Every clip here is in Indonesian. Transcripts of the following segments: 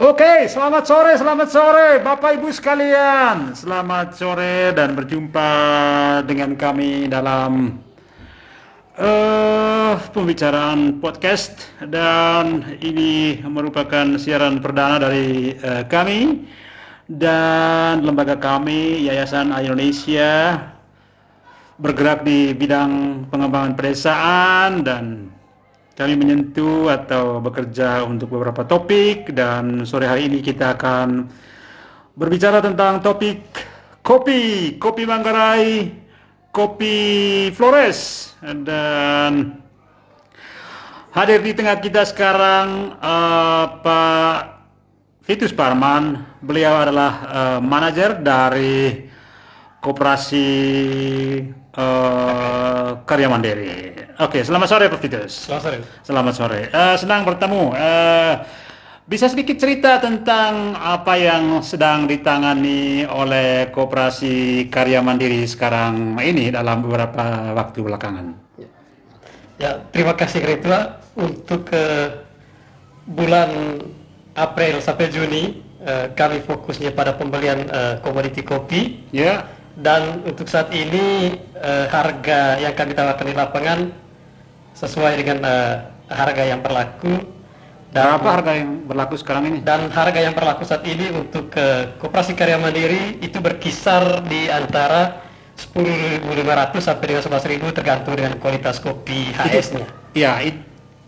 Oke, selamat sore, selamat sore Bapak Ibu sekalian. Selamat sore dan berjumpa dengan kami dalam uh, pembicaraan podcast dan ini merupakan siaran perdana dari uh, kami dan lembaga kami Yayasan Indonesia bergerak di bidang pengembangan pedesaan dan kami menyentuh atau bekerja untuk beberapa topik dan sore hari ini kita akan berbicara tentang topik kopi, kopi Manggarai, kopi Flores dan hadir di tengah kita sekarang uh, Pak Vitus Parman. Beliau adalah uh, manajer dari Koperasi uh, Karya Mandiri. Oke, selamat sore Pak Vitus. Selamat sore. Selamat sore. Uh, senang bertemu. Uh, bisa sedikit cerita tentang apa yang sedang ditangani oleh Koperasi Karya Mandiri sekarang ini dalam beberapa waktu belakangan? Ya, terima kasih Ketua untuk uh, bulan April sampai Juni uh, kami fokusnya pada pembelian uh, komoditi kopi. Ya. Dan untuk saat ini uh, harga yang kami tawarkan di lapangan sesuai dengan uh, harga yang berlaku. Dan, Berapa harga yang berlaku sekarang ini? Dan harga yang berlaku saat ini untuk uh, Koperasi Karya Mandiri itu berkisar di antara 10.500 sampai dengan 11.000 tergantung dengan kualitas kopi HS-nya. Iya, it,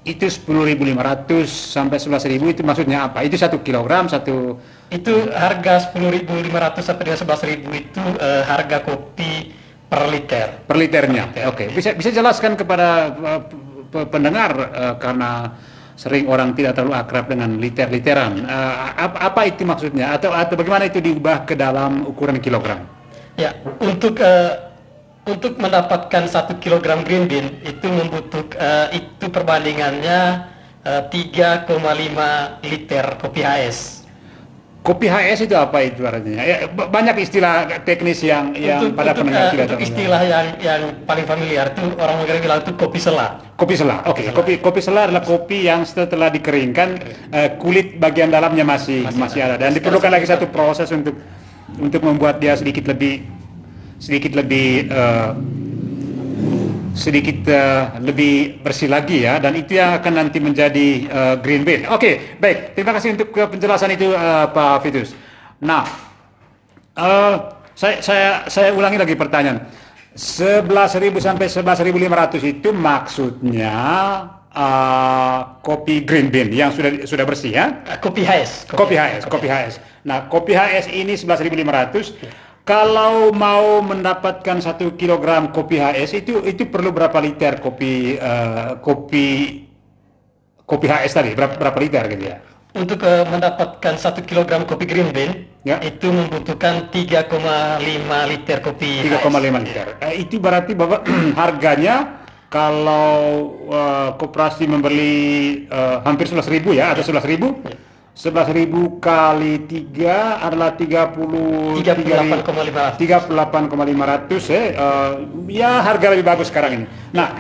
itu 10.500 sampai 11.000 itu maksudnya apa? Itu satu kilogram satu itu harga 10.500 sampai dengan 11.000 itu uh, harga kopi per liter. Per liternya. Oke, okay. bisa bisa jelaskan kepada uh, pendengar uh, karena sering orang tidak terlalu akrab dengan liter-literan. Uh, apa, apa itu maksudnya? Atau atau bagaimana itu diubah ke dalam ukuran kilogram? Ya, untuk uh, untuk mendapatkan satu kilogram green bean itu membutuhkan uh, itu perbandingannya uh, 3,5 liter kopi HS. Kopi HS itu apa itu artinya? Ya, banyak istilah teknis yang yang untuk, pada untuk, pendengar uh, untuk istilah yang yang paling familiar itu orang negara bilang itu kopi sela. Kopi sela. Oke, okay. kopi kopi sela adalah kopi yang setelah dikeringkan uh, kulit bagian dalamnya masih masih, masih ada. ada dan diperlukan lagi satu proses untuk untuk membuat dia sedikit lebih sedikit lebih uh, sedikit uh, lebih bersih lagi ya dan itu yang akan nanti menjadi uh, green bean. Oke, okay, baik. Terima kasih untuk penjelasan itu uh, Pak Fitus. Nah, uh, saya saya saya ulangi lagi pertanyaan. 11.000 sampai 11.500 itu maksudnya uh, kopi green bean yang sudah sudah bersih ya? Kopi HS. Kopi, kopi HS, kopi HS. Nah, kopi HS ini 11.500 kalau mau mendapatkan satu kilogram kopi HS itu itu perlu berapa liter kopi uh, kopi kopi HS tadi berapa, berapa liter gitu ya? Untuk uh, mendapatkan satu kilogram kopi green bean ya. itu membutuhkan 3,5 liter kopi 3,5 liter. Uh, itu berarti bapak harganya kalau uh, koperasi membeli uh, hampir 11.000 ya atau 11.000 ya sebelas ribu kali tiga adalah tiga puluh tiga puluh delapan koma lima ratus ya uh, ya harga lebih bagus sekarang ini. Nah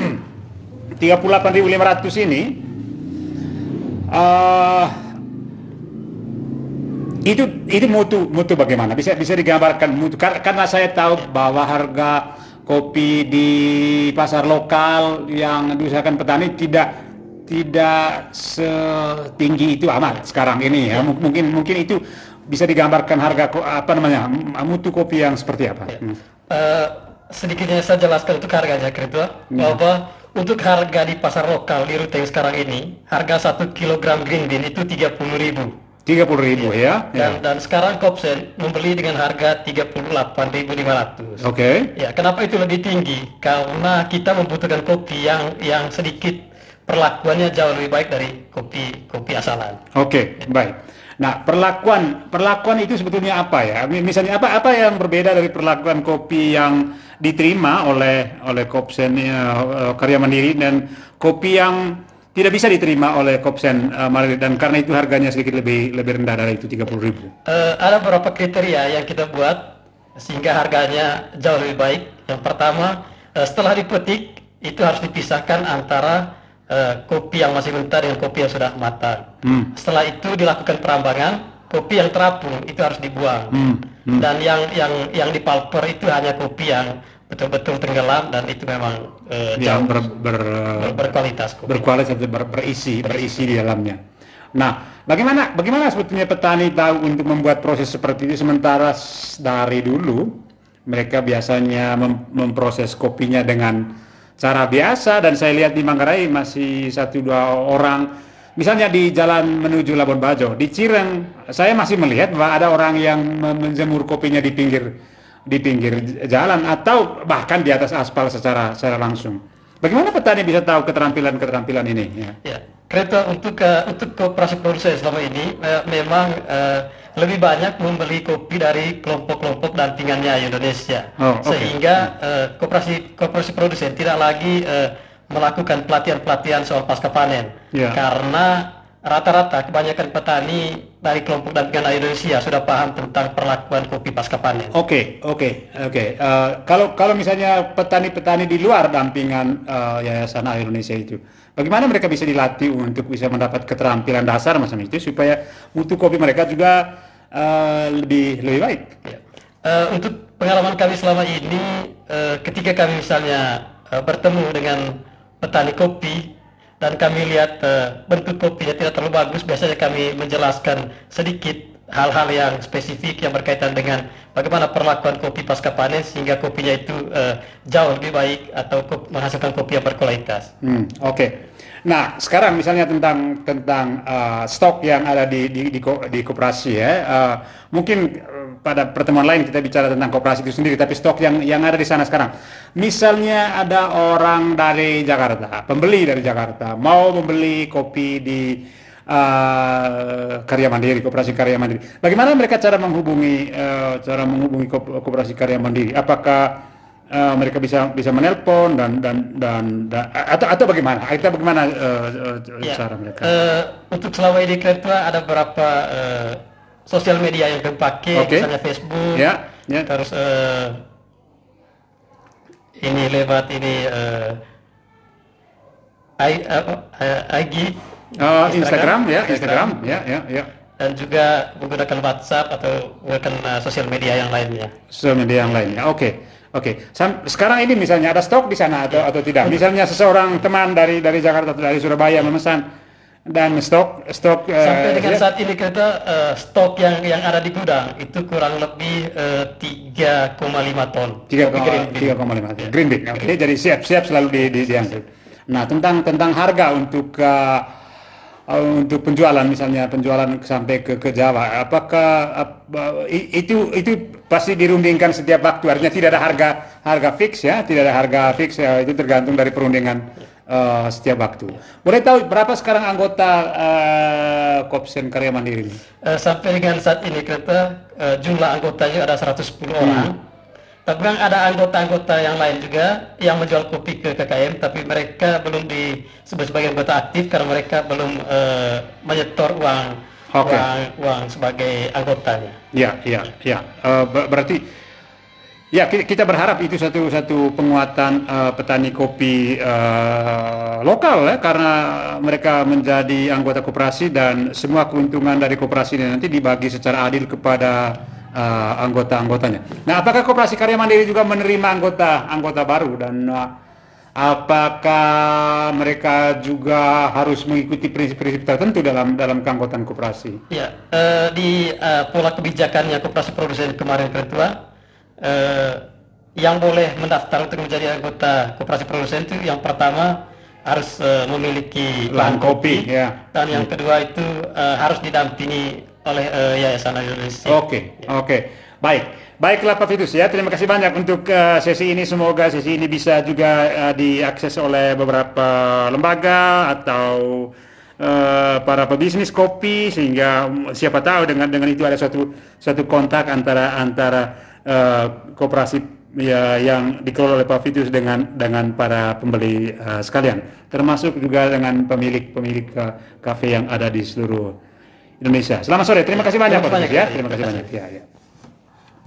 tiga puluh delapan ribu lima ratus ini uh, itu itu mutu mutu bagaimana? Bisa bisa digambarkan mutu karena saya tahu bahwa harga kopi di pasar lokal yang diusahakan petani tidak tidak setinggi itu amat sekarang ini ya. Mungkin mungkin itu bisa digambarkan harga apa namanya mutu kopi yang seperti apa? Ya. Hmm. Uh, sedikitnya saya jelaskan untuk harganya Ketua hmm. bahwa untuk harga di pasar lokal di rute sekarang ini harga satu kilogram green bean itu tiga puluh ribu. Tiga puluh ribu ya. ya. Dan, ya. dan sekarang Kopsen membeli dengan harga tiga puluh delapan ribu lima ratus. Oke. Ya, kenapa itu lebih tinggi? Karena kita membutuhkan kopi yang yang sedikit perlakuannya jauh lebih baik dari kopi kopi asalan. Oke, okay, baik. Nah, perlakuan perlakuan itu sebetulnya apa ya? Misalnya apa apa yang berbeda dari perlakuan kopi yang diterima oleh oleh Kopsen uh, karya mandiri dan kopi yang tidak bisa diterima oleh Kopsen uh, mandiri dan karena itu harganya sedikit lebih lebih rendah dari itu 30 ribu. Uh, ada beberapa kriteria yang kita buat sehingga harganya jauh lebih baik. Yang pertama, uh, setelah dipetik itu harus dipisahkan antara eh, kopi yang masih mentah dengan kopi yang sudah matang. Hmm. Setelah itu dilakukan perambangan, kopi yang terapung itu harus dibuang. Hmm. Hmm. Dan yang yang yang dipalper itu hanya kopi yang betul-betul tenggelam dan itu memang eh, Yang ber, ber, ber- berkualitas kopi. berkualitas ber, berisi berisi di dalamnya. Nah, bagaimana bagaimana sebetulnya petani tahu untuk membuat proses seperti itu sementara dari dulu mereka biasanya mem- memproses kopinya dengan cara biasa dan saya lihat di Manggarai masih satu dua orang misalnya di jalan menuju Labuan Bajo di Cireng saya masih melihat bahwa ada orang yang menjemur kopinya di pinggir di pinggir jalan atau bahkan di atas aspal secara secara langsung. Bagaimana petani bisa tahu keterampilan-keterampilan ini? Ya. Ya, kereta untuk eh, untuk koperasi produsen selama ini eh, memang eh, lebih banyak membeli kopi dari kelompok-kelompok dampingannya Indonesia, Oh, oke. sehingga eh, koperasi koperasi produsen tidak lagi eh, melakukan pelatihan-pelatihan soal pasca panen, Ya. karena rata-rata kebanyakan petani dari kelompok dampingan Indonesia sudah paham tentang perlakuan kopi pasca panen. Oke, oke, oke. Eh, kalau kalau misalnya petani-petani di luar dampingan eh, Yayasan Air Indonesia itu, bagaimana mereka bisa dilatih untuk bisa mendapat keterampilan dasar macam itu supaya mutu kopi mereka juga eh, lebih lebih baik? Ya. Eh, untuk pengalaman kami selama ini, eh, ketika kami misalnya eh, bertemu dengan petani kopi dan kami lihat eh, bentuk kopinya tidak terlalu bagus, biasanya kami menjelaskan sedikit hal-hal yang spesifik yang berkaitan dengan bagaimana perlakuan kopi pasca panen sehingga kopinya itu eh, jauh lebih baik atau kop- menghasilkan kopi yang berkualitas. Hmm, oke. Nah, sekarang misalnya tentang tentang eh, stok yang ada di di di, di koperasi ya. eh, mungkin pada pertemuan lain kita bicara tentang koperasi itu sendiri, tapi stok yang yang ada di sana sekarang. Misalnya ada orang dari Jakarta, pembeli dari Jakarta mau membeli kopi di eh, Karya Mandiri, Koperasi Karya Mandiri. Bagaimana mereka cara menghubungi eh, cara menghubungi Ko- Koperasi Karya Mandiri? Apakah eh, mereka bisa bisa menelpon dan dan dan, dan- atau atau bagaimana? Kita bagaimana eh, Ya, cara mereka? eh, untuk selama ini kereta ada beberapa eh, sosial media yang kami pakai, Oke. misalnya Facebook, Ya, ya. terus eh, ini lewat ini eh, I, eh, eh, IG, Oh, Instagram, ya, Instagram, ya, ya, ya. dan juga menggunakan WhatsApp atau menggunakan eh, sosial media yang lainnya. Sosial media yang lainnya. Oke. Oke. Sam- Sekarang ini misalnya ada stok di sana atau atau tidak? Misalnya seseorang teman dari dari Jakarta atau dari Surabaya memesan dan stok stok eh, Sampai dengan ya, saat ini kereta eh, stok yang yang ada di gudang itu kurang lebih 3,5 ton. tiga Kopi green bean. tiga koma lima green bean oke jadi siap siap selalu di, di, diangkut nah tentang tentang harga untuk uh, uh, untuk penjualan misalnya penjualan sampai ke ke Jawa apakah apa, itu itu pasti dirundingkan setiap waktu. Artinya tidak ada harga harga fix ya tidak ada harga fix ya itu tergantung dari perundingan uh, setiap waktu. Boleh tahu berapa sekarang anggota uh, Kopsen Karya Mandiri ini? Eh, sampai dengan saat ini kereta eh, jumlah anggotanya ada 110 orang. Tapi memang ada anggota-anggota yang lain juga yang menjual kopi ke KKM, tapi mereka belum disebut sebagai anggota aktif karena mereka belum eh, menyetor uang, Oke. uang uang sebagai anggotanya. Ya, ya, ya. Eh, ber- berarti ya ki- kita berharap itu satu satu penguatan eh, petani kopi eh, lokal ya karena mereka menjadi anggota koperasi dan semua keuntungan dari koperasi ini nanti dibagi secara adil kepada eh, anggota-anggotanya. Nah, apakah koperasi karya mandiri juga menerima anggota anggota baru dan eh, apakah mereka juga harus mengikuti prinsip-prinsip tertentu dalam dalam keanggotaan koperasi? Ya, eh, di eh, pola kebijakannya koperasi produsen kemarin ketua, eh, yang boleh mendaftar untuk menjadi anggota koperasi produsen itu yang pertama harus eh, memiliki Lahan kopi, ya. dan yang kedua itu eh, harus didampingi oleh eh, Yayasan Indonesia. Oke, oke. Baik. Baiklah Pak Fitus ya, terima kasih banyak untuk eh, sesi ini. Semoga sesi ini bisa juga eh, diakses oleh beberapa lembaga atau eh, para pebisnis kopi sehingga mm, siapa tahu dengan dengan itu ada suatu suatu kontak antara antara eh, koperasi ya yang dikelola oleh Pak Fitus dengan dengan para pembeli eh, sekalian, termasuk juga dengan pemilik-pemilik eh, kafe yang ada di seluruh Indonesia. Selamat sore, terima kasih banyak Pak ya. Terima kasih banyak ya. ya.